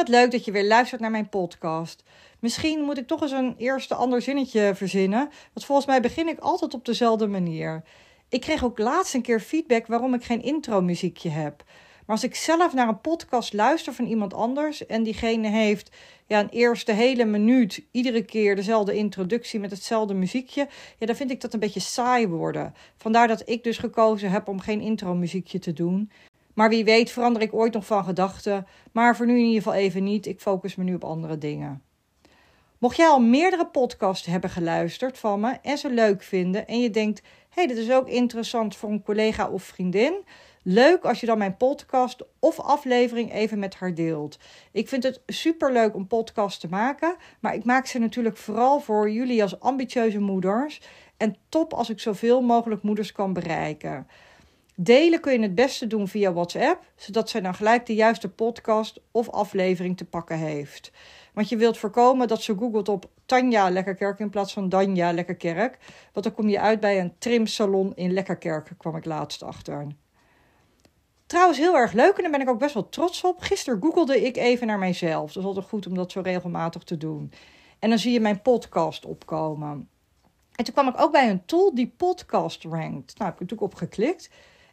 wat leuk dat je weer luistert naar mijn podcast. Misschien moet ik toch eens een eerste ander zinnetje verzinnen, want volgens mij begin ik altijd op dezelfde manier. Ik kreeg ook laatst een keer feedback waarom ik geen intro-muziekje heb. Maar als ik zelf naar een podcast luister van iemand anders en diegene heeft ja, een eerste hele minuut iedere keer dezelfde introductie met hetzelfde muziekje, ja, dan vind ik dat een beetje saai worden. Vandaar dat ik dus gekozen heb om geen intro-muziekje te doen. Maar wie weet verander ik ooit nog van gedachten. Maar voor nu in ieder geval even niet. Ik focus me nu op andere dingen. Mocht jij al meerdere podcasts hebben geluisterd van me en ze leuk vinden en je denkt: hé, hey, dit is ook interessant voor een collega of vriendin. Leuk als je dan mijn podcast of aflevering even met haar deelt. Ik vind het super leuk om podcasts te maken, maar ik maak ze natuurlijk vooral voor jullie als ambitieuze moeders. En top als ik zoveel mogelijk moeders kan bereiken. Delen kun je het beste doen via WhatsApp, zodat zij dan gelijk de juiste podcast of aflevering te pakken heeft. Want je wilt voorkomen dat ze googelt op Tanja Lekkerkerk in plaats van Danja Lekkerkerk. Want dan kom je uit bij een trimsalon in Lekkerkerk, kwam ik laatst achter. Trouwens, heel erg leuk en daar ben ik ook best wel trots op. Gisteren googelde ik even naar mijzelf. Dat is altijd goed om dat zo regelmatig te doen. En dan zie je mijn podcast opkomen. En toen kwam ik ook bij een tool die podcast rankt. Nou, heb ik natuurlijk op geklikt.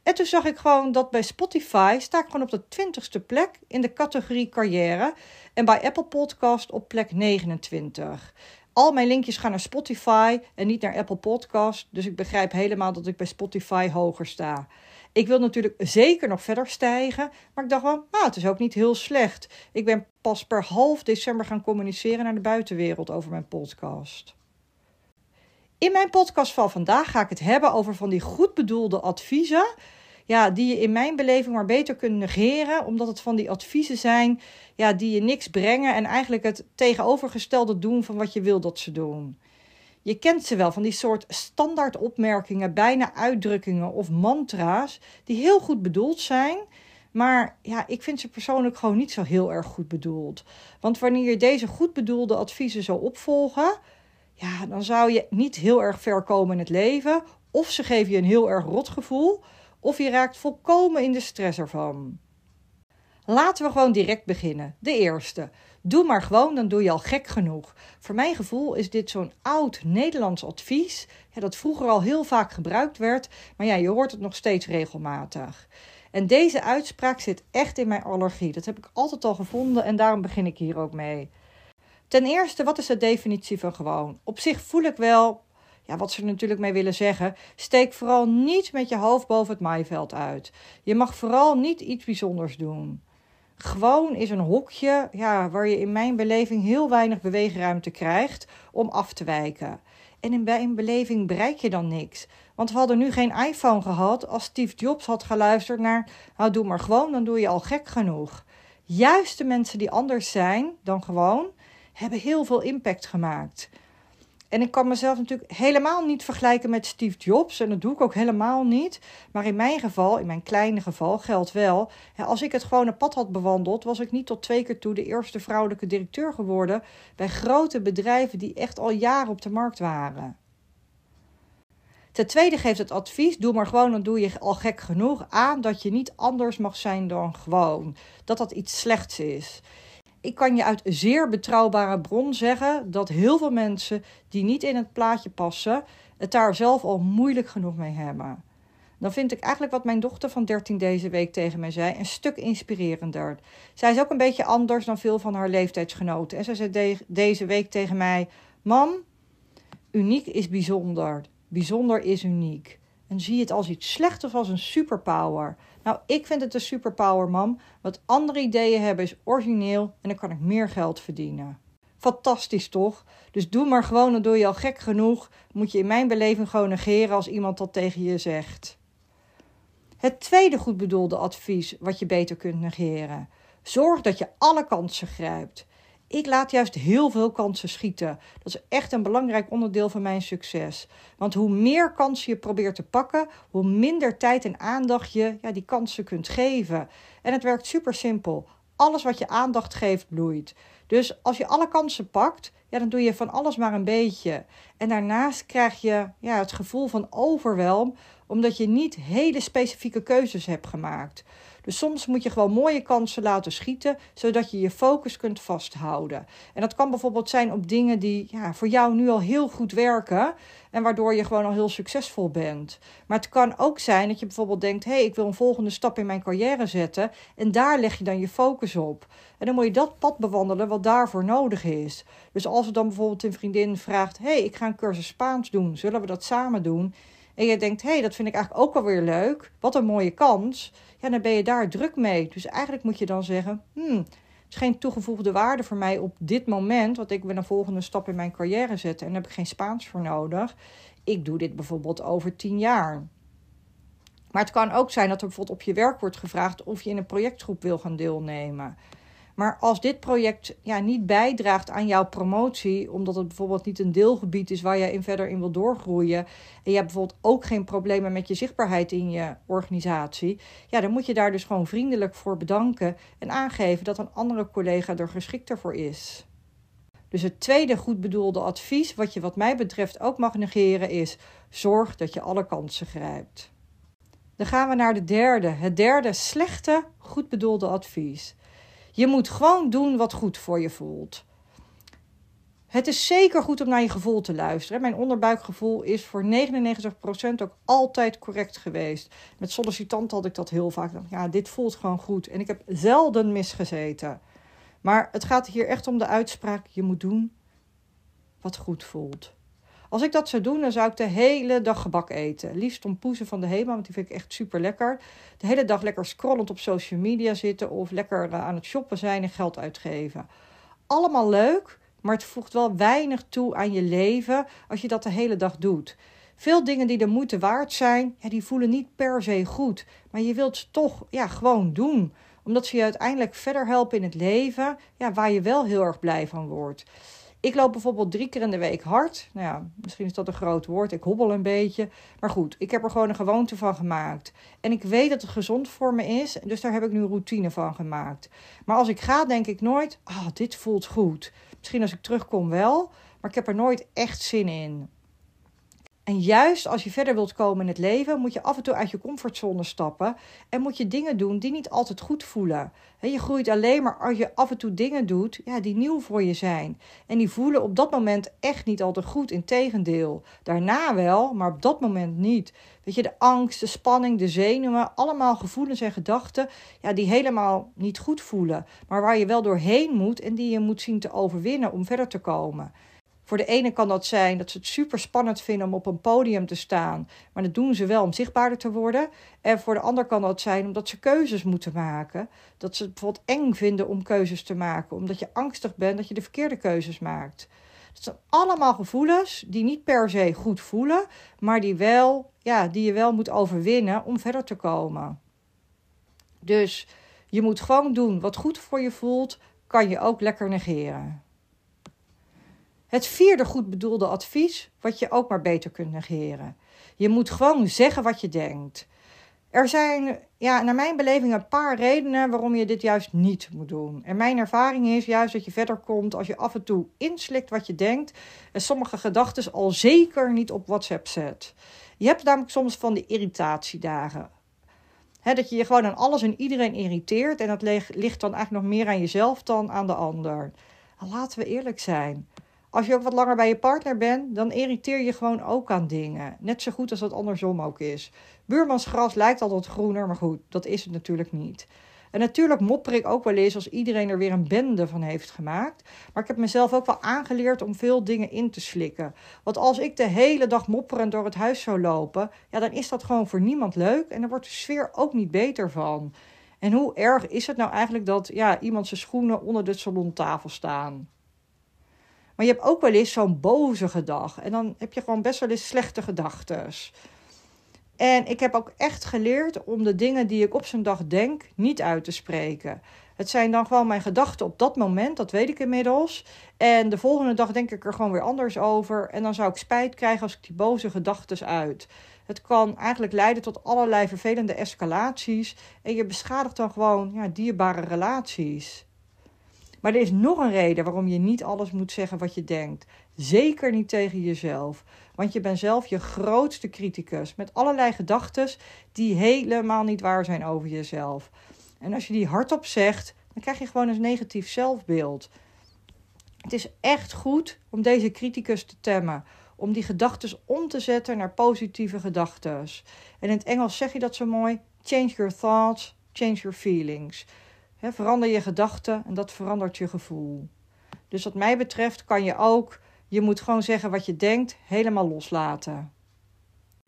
En toen zag ik gewoon dat bij Spotify sta ik gewoon op de twintigste plek in de categorie carrière. En bij Apple Podcast op plek 29. Al mijn linkjes gaan naar Spotify en niet naar Apple Podcast. Dus ik begrijp helemaal dat ik bij Spotify hoger sta. Ik wil natuurlijk zeker nog verder stijgen. Maar ik dacht wel, nou, het is ook niet heel slecht. Ik ben pas per half december gaan communiceren naar de buitenwereld over mijn podcast. In mijn podcast van vandaag ga ik het hebben over van die goed bedoelde adviezen ja, die je in mijn beleving maar beter kunt negeren, omdat het van die adviezen zijn ja, die je niks brengen en eigenlijk het tegenovergestelde doen van wat je wil dat ze doen. Je kent ze wel, van die soort standaard opmerkingen, bijna uitdrukkingen of mantra's, die heel goed bedoeld zijn. Maar ja, ik vind ze persoonlijk gewoon niet zo heel erg goed bedoeld. Want wanneer je deze goed bedoelde adviezen zou opvolgen, ja, dan zou je niet heel erg ver komen in het leven. Of ze geven je een heel erg rot gevoel of je raakt volkomen in de stress ervan. Laten we gewoon direct beginnen. De eerste. Doe maar gewoon, dan doe je al gek genoeg. Voor mijn gevoel is dit zo'n oud Nederlands advies, dat vroeger al heel vaak gebruikt werd, maar ja, je hoort het nog steeds regelmatig. En deze uitspraak zit echt in mijn allergie. Dat heb ik altijd al gevonden en daarom begin ik hier ook mee. Ten eerste, wat is de definitie van gewoon? Op zich voel ik wel, ja, wat ze er natuurlijk mee willen zeggen, steek vooral niet met je hoofd boven het maaiveld uit. Je mag vooral niet iets bijzonders doen. Gewoon is een hokje ja, waar je in mijn beleving heel weinig beweegruimte krijgt om af te wijken. En in mijn beleving bereik je dan niks. Want we hadden nu geen iPhone gehad als Steve Jobs had geluisterd naar, nou doe maar gewoon, dan doe je al gek genoeg. Juist de mensen die anders zijn dan gewoon, hebben heel veel impact gemaakt. En ik kan mezelf natuurlijk helemaal niet vergelijken met Steve Jobs. En dat doe ik ook helemaal niet. Maar in mijn geval, in mijn kleine geval, geldt wel. als ik het gewone pad had bewandeld, was ik niet tot twee keer toe de eerste vrouwelijke directeur geworden. bij grote bedrijven die echt al jaren op de markt waren. Ten tweede geeft het advies: doe maar gewoon, dan doe je al gek genoeg aan dat je niet anders mag zijn dan gewoon. Dat dat iets slechts is. Ik kan je uit zeer betrouwbare bron zeggen dat heel veel mensen die niet in het plaatje passen, het daar zelf al moeilijk genoeg mee hebben. Dan vind ik eigenlijk wat mijn dochter van 13 deze week tegen mij zei een stuk inspirerender. Zij is ook een beetje anders dan veel van haar leeftijdsgenoten. En zij zei deze week tegen mij: Mam, uniek is bijzonder. Bijzonder is uniek. En zie het als iets slechts of als een superpower. Nou, ik vind het een superpower, mam. Wat andere ideeën hebben is origineel en dan kan ik meer geld verdienen. Fantastisch toch? Dus doe maar gewoon, dan doe je al gek genoeg. Moet je in mijn beleving gewoon negeren als iemand dat tegen je zegt. Het tweede goed bedoelde advies wat je beter kunt negeren. Zorg dat je alle kansen grijpt. Ik laat juist heel veel kansen schieten. Dat is echt een belangrijk onderdeel van mijn succes. Want hoe meer kansen je probeert te pakken, hoe minder tijd en aandacht je ja, die kansen kunt geven. En het werkt super simpel. Alles wat je aandacht geeft, bloeit. Dus als je alle kansen pakt, ja, dan doe je van alles maar een beetje. En daarnaast krijg je ja, het gevoel van overwelm, omdat je niet hele specifieke keuzes hebt gemaakt. Dus soms moet je gewoon mooie kansen laten schieten, zodat je je focus kunt vasthouden. En dat kan bijvoorbeeld zijn op dingen die ja, voor jou nu al heel goed werken en waardoor je gewoon al heel succesvol bent. Maar het kan ook zijn dat je bijvoorbeeld denkt: hé, hey, ik wil een volgende stap in mijn carrière zetten en daar leg je dan je focus op. En dan moet je dat pad bewandelen wat daarvoor nodig is. Dus als er dan bijvoorbeeld een vriendin vraagt: hey, ik ga een cursus Spaans doen, zullen we dat samen doen? En je denkt, hey, dat vind ik eigenlijk ook wel weer leuk. Wat een mooie kans. Ja, dan ben je daar druk mee. Dus eigenlijk moet je dan zeggen, hmm, het is geen toegevoegde waarde voor mij op dit moment. Want ik wil een volgende stap in mijn carrière zetten. En daar heb ik geen Spaans voor nodig. Ik doe dit bijvoorbeeld over tien jaar. Maar het kan ook zijn dat er bijvoorbeeld op je werk wordt gevraagd of je in een projectgroep wil gaan deelnemen. Maar als dit project ja, niet bijdraagt aan jouw promotie, omdat het bijvoorbeeld niet een deelgebied is waar je in verder in wil doorgroeien, en je hebt bijvoorbeeld ook geen problemen met je zichtbaarheid in je organisatie, ja, dan moet je daar dus gewoon vriendelijk voor bedanken en aangeven dat een andere collega er geschikter voor is. Dus het tweede goed bedoelde advies, wat je wat mij betreft ook mag negeren, is: zorg dat je alle kansen grijpt. Dan gaan we naar de derde. Het derde slechte, goed bedoelde advies. Je moet gewoon doen wat goed voor je voelt. Het is zeker goed om naar je gevoel te luisteren. Mijn onderbuikgevoel is voor 99% ook altijd correct geweest. Met sollicitanten had ik dat heel vaak. Ja, dit voelt gewoon goed. En ik heb zelden misgezeten. Maar het gaat hier echt om de uitspraak: je moet doen wat goed voelt. Als ik dat zou doen, dan zou ik de hele dag gebak eten. Liefst poezen van de Hema, want die vind ik echt super lekker. De hele dag lekker scrollend op social media zitten of lekker eh, aan het shoppen zijn en geld uitgeven. Allemaal leuk, maar het voegt wel weinig toe aan je leven als je dat de hele dag doet. Veel dingen die de moeite waard zijn, ja, die voelen niet per se goed. Maar je wilt ze toch ja, gewoon doen. Omdat ze je uiteindelijk verder helpen in het leven, ja, waar je wel heel erg blij van wordt. Ik loop bijvoorbeeld drie keer in de week hard. Nou ja, misschien is dat een groot woord. Ik hobbel een beetje. Maar goed, ik heb er gewoon een gewoonte van gemaakt. En ik weet dat het gezond voor me is. Dus daar heb ik nu een routine van gemaakt. Maar als ik ga, denk ik nooit: ah, oh, dit voelt goed. Misschien als ik terugkom wel. Maar ik heb er nooit echt zin in. En juist als je verder wilt komen in het leven, moet je af en toe uit je comfortzone stappen en moet je dingen doen die niet altijd goed voelen. Je groeit alleen maar als je af en toe dingen doet ja, die nieuw voor je zijn. En die voelen op dat moment echt niet altijd goed, integendeel. Daarna wel, maar op dat moment niet. Weet je, de angst, de spanning, de zenuwen, allemaal gevoelens en gedachten ja, die helemaal niet goed voelen. Maar waar je wel doorheen moet en die je moet zien te overwinnen om verder te komen. Voor de ene kan dat zijn dat ze het super spannend vinden om op een podium te staan, maar dat doen ze wel om zichtbaarder te worden. En voor de ander kan dat zijn omdat ze keuzes moeten maken. Dat ze het bijvoorbeeld eng vinden om keuzes te maken, omdat je angstig bent dat je de verkeerde keuzes maakt. Dat zijn allemaal gevoelens die niet per se goed voelen, maar die, wel, ja, die je wel moet overwinnen om verder te komen. Dus je moet gewoon doen wat goed voor je voelt, kan je ook lekker negeren. Het vierde goed bedoelde advies, wat je ook maar beter kunt negeren. Je moet gewoon zeggen wat je denkt. Er zijn, ja, naar mijn beleving, een paar redenen waarom je dit juist niet moet doen. En mijn ervaring is juist dat je verder komt als je af en toe inslikt wat je denkt en sommige gedachten al zeker niet op WhatsApp zet. Je hebt namelijk soms van die irritatiedagen. He, dat je je gewoon aan alles en iedereen irriteert en dat ligt dan eigenlijk nog meer aan jezelf dan aan de ander. Laten we eerlijk zijn. Als je ook wat langer bij je partner bent, dan irriteer je gewoon ook aan dingen. Net zo goed als dat andersom ook is. Buurmansgras lijkt altijd groener, maar goed, dat is het natuurlijk niet. En natuurlijk mopper ik ook wel eens als iedereen er weer een bende van heeft gemaakt. Maar ik heb mezelf ook wel aangeleerd om veel dingen in te slikken. Want als ik de hele dag mopperend door het huis zou lopen, ja, dan is dat gewoon voor niemand leuk. En dan wordt de sfeer ook niet beter van. En hoe erg is het nou eigenlijk dat ja, iemand zijn schoenen onder de salontafel staan? Maar je hebt ook wel eens zo'n boze gedag. En dan heb je gewoon best wel eens slechte gedachten. En ik heb ook echt geleerd om de dingen die ik op zo'n dag denk niet uit te spreken. Het zijn dan gewoon mijn gedachten op dat moment, dat weet ik inmiddels. En de volgende dag denk ik er gewoon weer anders over. En dan zou ik spijt krijgen als ik die boze gedachten uit. Het kan eigenlijk leiden tot allerlei vervelende escalaties. En je beschadigt dan gewoon ja, dierbare relaties. Maar er is nog een reden waarom je niet alles moet zeggen wat je denkt. Zeker niet tegen jezelf. Want je bent zelf je grootste criticus. Met allerlei gedachten die helemaal niet waar zijn over jezelf. En als je die hardop zegt, dan krijg je gewoon een negatief zelfbeeld. Het is echt goed om deze criticus te temmen. Om die gedachten om te zetten naar positieve gedachten. En in het Engels zeg je dat zo mooi: change your thoughts, change your feelings. Verander je gedachten en dat verandert je gevoel. Dus wat mij betreft kan je ook, je moet gewoon zeggen wat je denkt, helemaal loslaten.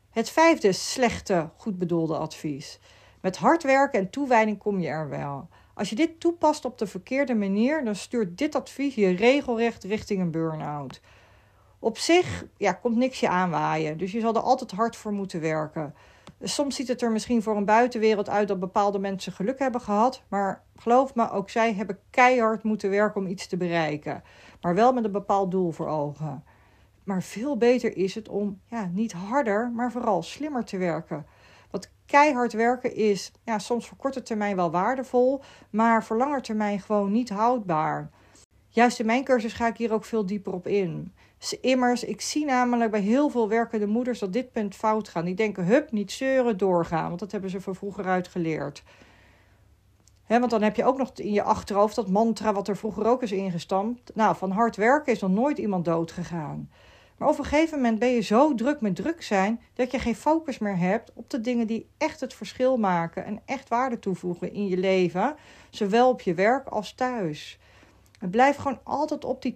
Het vijfde slechte, goed bedoelde advies. Met hard werken en toewijding kom je er wel. Als je dit toepast op de verkeerde manier, dan stuurt dit advies je regelrecht richting een burn-out. Op zich ja, komt niks je aanwaaien, dus je zal er altijd hard voor moeten werken. Soms ziet het er misschien voor een buitenwereld uit dat bepaalde mensen geluk hebben gehad, maar geloof me, ook zij hebben keihard moeten werken om iets te bereiken, maar wel met een bepaald doel voor ogen. Maar veel beter is het om ja, niet harder, maar vooral slimmer te werken. Want keihard werken is ja, soms voor korte termijn wel waardevol, maar voor lange termijn gewoon niet houdbaar. Juist in mijn cursus ga ik hier ook veel dieper op in. Immers, ik zie namelijk bij heel veel werkende moeders dat dit punt fout gaat. Die denken, hup, niet zeuren, doorgaan. Want dat hebben ze van vroeger uit geleerd. want dan heb je ook nog in je achterhoofd dat mantra wat er vroeger ook is ingestampt. Nou, van hard werken is nog nooit iemand dood gegaan. Maar op een gegeven moment ben je zo druk met druk zijn dat je geen focus meer hebt op de dingen die echt het verschil maken en echt waarde toevoegen in je leven, zowel op je werk als thuis. En blijf gewoon altijd op die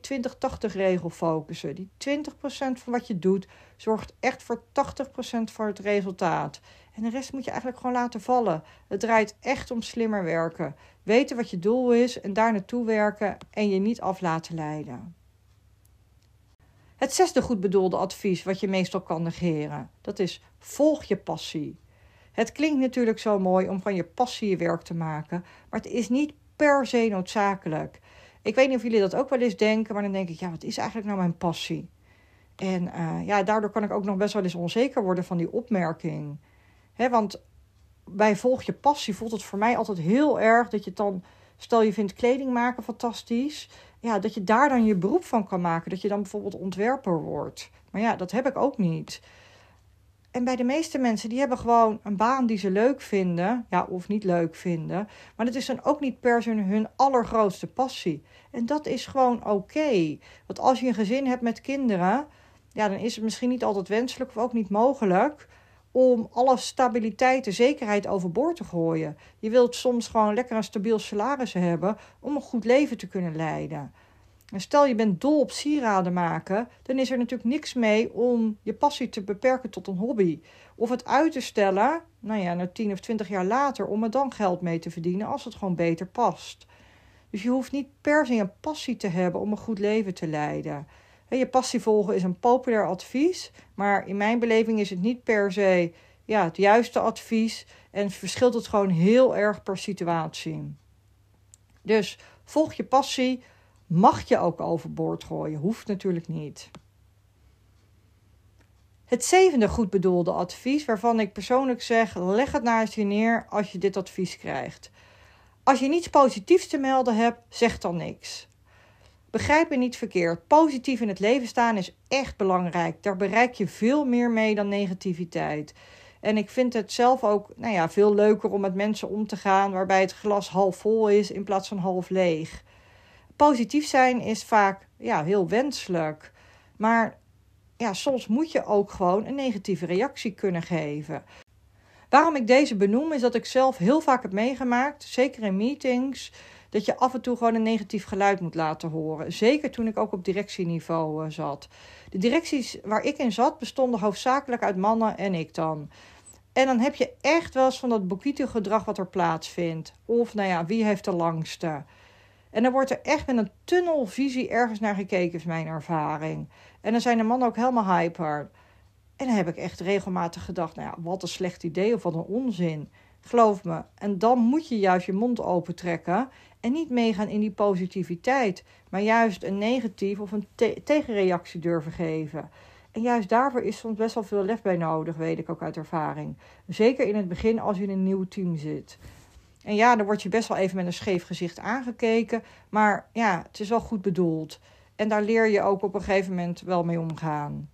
20-80 regel focussen. Die 20% van wat je doet zorgt echt voor 80% van het resultaat. En de rest moet je eigenlijk gewoon laten vallen. Het draait echt om slimmer werken. Weten wat je doel is en daar naartoe werken en je niet af laten leiden. Het zesde goed bedoelde advies wat je meestal kan negeren, dat is volg je passie. Het klinkt natuurlijk zo mooi om van je passie je werk te maken, maar het is niet per se noodzakelijk. Ik weet niet of jullie dat ook wel eens denken, maar dan denk ik, ja, wat is eigenlijk nou mijn passie? En uh, ja, daardoor kan ik ook nog best wel eens onzeker worden van die opmerking. He, want bij volg je passie voelt het voor mij altijd heel erg dat je dan, stel je vindt kleding maken fantastisch, ja, dat je daar dan je beroep van kan maken. Dat je dan bijvoorbeeld ontwerper wordt. Maar ja, dat heb ik ook niet. En bij de meeste mensen, die hebben gewoon een baan die ze leuk vinden. Ja, of niet leuk vinden. Maar dat is dan ook niet per se hun allergrootste passie. En dat is gewoon oké. Want als je een gezin hebt met kinderen, ja, dan is het misschien niet altijd wenselijk of ook niet mogelijk om alle stabiliteit en zekerheid overboord te gooien. Je wilt soms gewoon lekker een stabiel salaris hebben om een goed leven te kunnen leiden. Stel je bent dol op sieraden maken, dan is er natuurlijk niks mee om je passie te beperken tot een hobby. Of het uit te stellen, nou ja, naar 10 of 20 jaar later, om er dan geld mee te verdienen als het gewoon beter past. Dus je hoeft niet per se een passie te hebben om een goed leven te leiden. Je passie volgen is een populair advies, maar in mijn beleving is het niet per se ja, het juiste advies en verschilt het gewoon heel erg per situatie. Dus volg je passie, mag je ook overboord gooien, hoeft natuurlijk niet. Het zevende goed bedoelde advies, waarvan ik persoonlijk zeg: leg het naar je neer als je dit advies krijgt. Als je niets positiefs te melden hebt, zeg dan niks. Begrijp me niet verkeerd. Positief in het leven staan is echt belangrijk. Daar bereik je veel meer mee dan negativiteit. En ik vind het zelf ook nou ja, veel leuker om met mensen om te gaan waarbij het glas half vol is in plaats van half leeg. Positief zijn is vaak ja, heel wenselijk. Maar ja, soms moet je ook gewoon een negatieve reactie kunnen geven. Waarom ik deze benoem is dat ik zelf heel vaak heb meegemaakt, zeker in meetings, dat je af en toe gewoon een negatief geluid moet laten horen. Zeker toen ik ook op directieniveau uh, zat. De directies waar ik in zat bestonden hoofdzakelijk uit mannen en ik dan. En dan heb je echt wel eens van dat boekito gedrag wat er plaatsvindt. Of nou ja, wie heeft de langste? En dan wordt er echt met een tunnelvisie ergens naar gekeken, is mijn ervaring. En dan zijn de mannen ook helemaal hyper. En dan heb ik echt regelmatig gedacht, nou ja, wat een slecht idee of wat een onzin. Geloof me. En dan moet je juist je mond open trekken en niet meegaan in die positiviteit, maar juist een negatief of een tegenreactie durven geven. En juist daarvoor is soms best wel veel lef bij nodig, weet ik ook uit ervaring. Zeker in het begin als je in een nieuw team zit. En ja, dan word je best wel even met een scheef gezicht aangekeken. Maar ja, het is wel goed bedoeld. En daar leer je ook op een gegeven moment wel mee omgaan.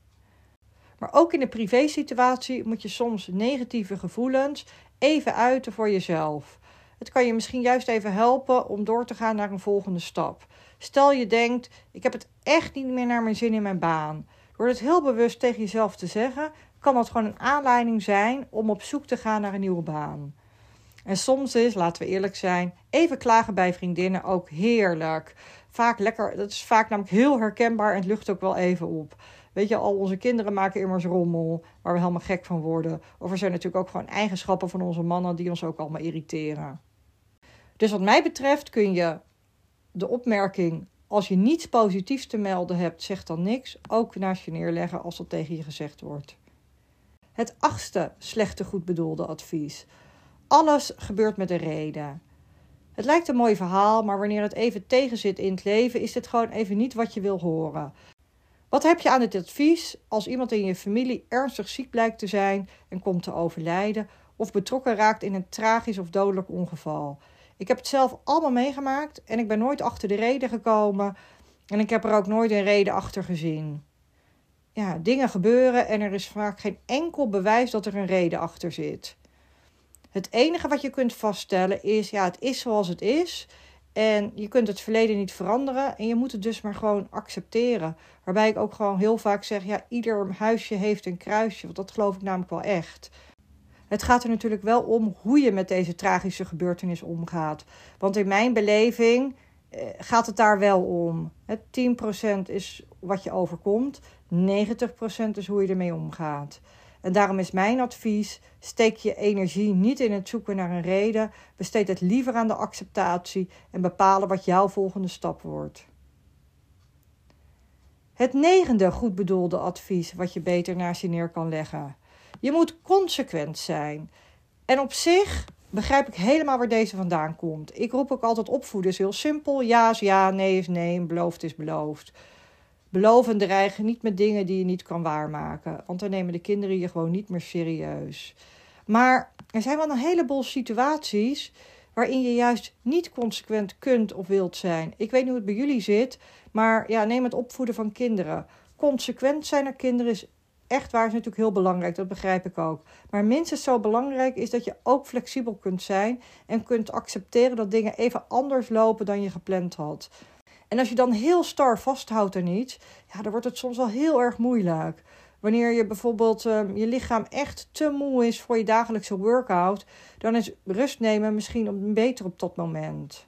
Maar ook in de privésituatie moet je soms negatieve gevoelens even uiten voor jezelf. Het kan je misschien juist even helpen om door te gaan naar een volgende stap. Stel je denkt: ik heb het echt niet meer naar mijn zin in mijn baan. Door het heel bewust tegen jezelf te zeggen, kan dat gewoon een aanleiding zijn om op zoek te gaan naar een nieuwe baan. En soms is, laten we eerlijk zijn, even klagen bij vriendinnen ook heerlijk. Vaak lekker, dat is vaak namelijk heel herkenbaar en het lucht ook wel even op. Weet je, al onze kinderen maken immers rommel, waar we helemaal gek van worden. Of er zijn natuurlijk ook gewoon eigenschappen van onze mannen die ons ook allemaal irriteren. Dus wat mij betreft kun je de opmerking: als je niets positiefs te melden hebt, zeg dan niks, ook naast je neerleggen als dat tegen je gezegd wordt. Het achtste slechte goed bedoelde advies. Alles gebeurt met een reden. Het lijkt een mooi verhaal, maar wanneer het even tegenzit in het leven, is dit gewoon even niet wat je wil horen. Wat heb je aan dit advies als iemand in je familie ernstig ziek blijkt te zijn en komt te overlijden, of betrokken raakt in een tragisch of dodelijk ongeval? Ik heb het zelf allemaal meegemaakt en ik ben nooit achter de reden gekomen en ik heb er ook nooit een reden achter gezien. Ja, dingen gebeuren en er is vaak geen enkel bewijs dat er een reden achter zit. Het enige wat je kunt vaststellen is, ja, het is zoals het is. En je kunt het verleden niet veranderen. En je moet het dus maar gewoon accepteren. Waarbij ik ook gewoon heel vaak zeg: ja, ieder huisje heeft een kruisje. Want dat geloof ik namelijk wel echt. Het gaat er natuurlijk wel om hoe je met deze tragische gebeurtenis omgaat. Want in mijn beleving eh, gaat het daar wel om. Het 10% is wat je overkomt, 90% is hoe je ermee omgaat. En daarom is mijn advies: steek je energie niet in het zoeken naar een reden, besteed het liever aan de acceptatie en bepalen wat jouw volgende stap wordt. Het negende goed bedoelde advies wat je beter naast je neer kan leggen. Je moet consequent zijn. En op zich begrijp ik helemaal waar deze vandaan komt. Ik roep ook altijd opvoeden is heel simpel. Ja is ja, nee is nee, beloofd is beloofd. Beloven en dreigen niet met dingen die je niet kan waarmaken. Want dan nemen de kinderen je gewoon niet meer serieus. Maar er zijn wel een heleboel situaties waarin je juist niet consequent kunt of wilt zijn. Ik weet niet hoe het bij jullie zit, maar ja, neem het opvoeden van kinderen. Consequent zijn naar kinderen is echt waar, is natuurlijk heel belangrijk, dat begrijp ik ook. Maar minstens zo belangrijk is dat je ook flexibel kunt zijn en kunt accepteren dat dingen even anders lopen dan je gepland had. En als je dan heel star vasthoudt aan iets, ja, dan wordt het soms wel heel erg moeilijk. Wanneer je bijvoorbeeld uh, je lichaam echt te moe is voor je dagelijkse workout, dan is rust nemen misschien beter op dat moment.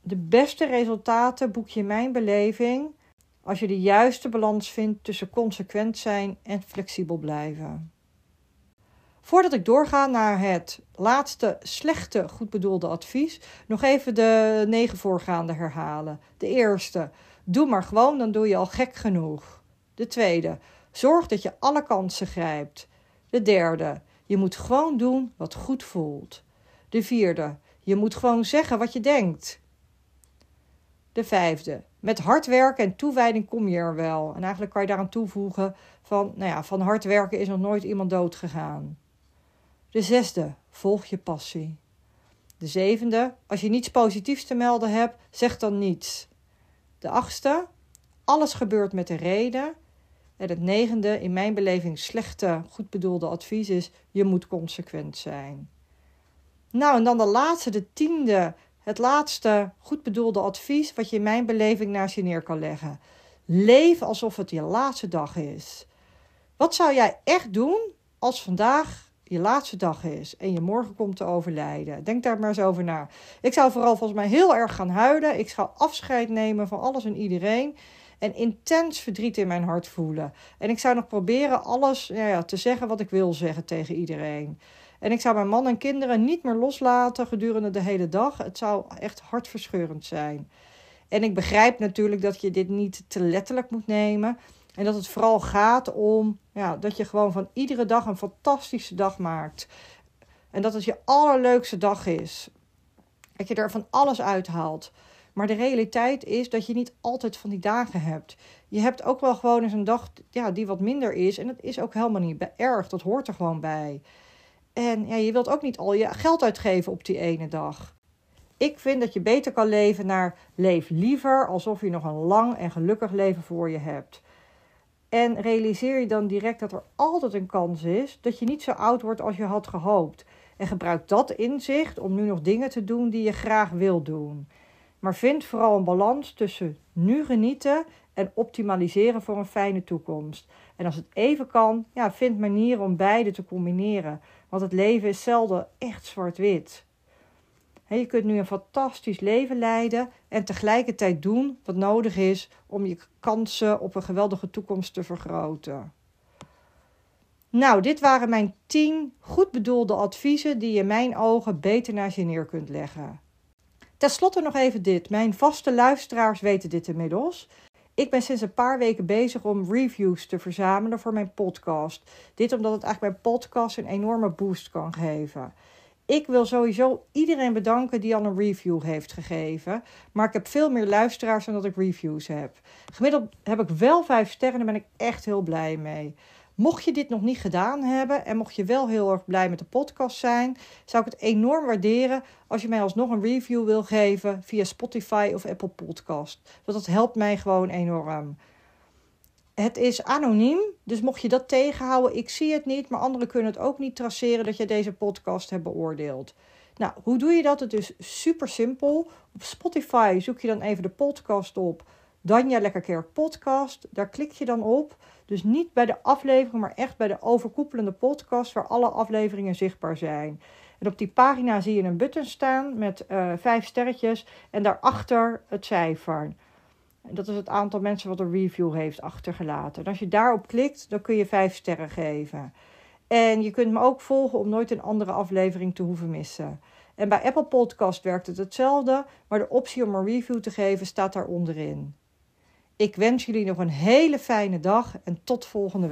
De beste resultaten boek je in mijn beleving als je de juiste balans vindt tussen consequent zijn en flexibel blijven. Voordat ik doorga naar het laatste slechte goed bedoelde advies, nog even de negen voorgaande herhalen. De eerste, doe maar gewoon, dan doe je al gek genoeg. De tweede, zorg dat je alle kansen grijpt. De derde, je moet gewoon doen wat goed voelt. De vierde, je moet gewoon zeggen wat je denkt. De vijfde, met hard werken en toewijding kom je er wel. En eigenlijk kan je daaraan toevoegen van, nou ja, van hard werken is nog nooit iemand dood gegaan. De zesde, volg je passie. De zevende, als je niets positiefs te melden hebt, zeg dan niets. De achtste, alles gebeurt met een reden. En het negende, in mijn beleving slechte, goed bedoelde advies is: je moet consequent zijn. Nou, en dan de laatste, de tiende, het laatste goed bedoelde advies wat je in mijn beleving naast je neer kan leggen. Leef alsof het je laatste dag is. Wat zou jij echt doen als vandaag je laatste dag is en je morgen komt te overlijden? Denk daar maar eens over na. Ik zou vooral volgens mij heel erg gaan huilen. Ik zou afscheid nemen van alles en iedereen. En intens verdriet in mijn hart voelen. En ik zou nog proberen alles ja, ja, te zeggen wat ik wil zeggen tegen iedereen. En ik zou mijn man en kinderen niet meer loslaten gedurende de hele dag. Het zou echt hartverscheurend zijn. En ik begrijp natuurlijk dat je dit niet te letterlijk moet nemen. En dat het vooral gaat om ja, dat je gewoon van iedere dag een fantastische dag maakt. En dat het je allerleukste dag is. Dat je er van alles uithaalt. Maar de realiteit is dat je niet altijd van die dagen hebt. Je hebt ook wel gewoon eens een dag ja, die wat minder is. En dat is ook helemaal niet erg. Dat hoort er gewoon bij. En ja, je wilt ook niet al je geld uitgeven op die ene dag. Ik vind dat je beter kan leven naar leef liever alsof je nog een lang en gelukkig leven voor je hebt. En realiseer je dan direct dat er altijd een kans is dat je niet zo oud wordt als je had gehoopt. En gebruik dat inzicht om nu nog dingen te doen die je graag wil doen. Maar vind vooral een balans tussen nu genieten en optimaliseren voor een fijne toekomst. En als het even kan, ja, vind manieren om beide te combineren. Want het leven is zelden echt zwart-wit. Je kunt nu een fantastisch leven leiden en tegelijkertijd doen wat nodig is om je kansen op een geweldige toekomst te vergroten. Nou, dit waren mijn 10 goed bedoelde adviezen die je in mijn ogen beter naar je neer kunt leggen. Ten slotte nog even dit. Mijn vaste luisteraars weten dit inmiddels. Ik ben sinds een paar weken bezig om reviews te verzamelen voor mijn podcast. Dit omdat het eigenlijk mijn podcast een enorme boost kan geven. Ik wil sowieso iedereen bedanken die al een review heeft gegeven. Maar ik heb veel meer luisteraars dan dat ik reviews heb. Gemiddeld heb ik wel vijf sterren en daar ben ik echt heel blij mee. Mocht je dit nog niet gedaan hebben en mocht je wel heel erg blij met de podcast zijn, zou ik het enorm waarderen als je mij alsnog een review wil geven via Spotify of Apple Podcast. Want dat helpt mij gewoon enorm. Het is anoniem, dus mocht je dat tegenhouden, ik zie het niet, maar anderen kunnen het ook niet traceren dat je deze podcast hebt beoordeeld. Nou, hoe doe je dat? Het is super simpel. Op Spotify zoek je dan even de podcast op. Danja Lekkerkerk podcast. Daar klik je dan op. Dus niet bij de aflevering, maar echt bij de overkoepelende podcast waar alle afleveringen zichtbaar zijn. En op die pagina zie je een button staan met uh, vijf sterretjes en daarachter het cijfer. Dat is het aantal mensen wat een review heeft achtergelaten. En als je daarop klikt, dan kun je vijf sterren geven. En je kunt me ook volgen om nooit een andere aflevering te hoeven missen. En bij Apple Podcast werkt het hetzelfde, maar de optie om een review te geven staat daar onderin. Ik wens jullie nog een hele fijne dag en tot volgende week.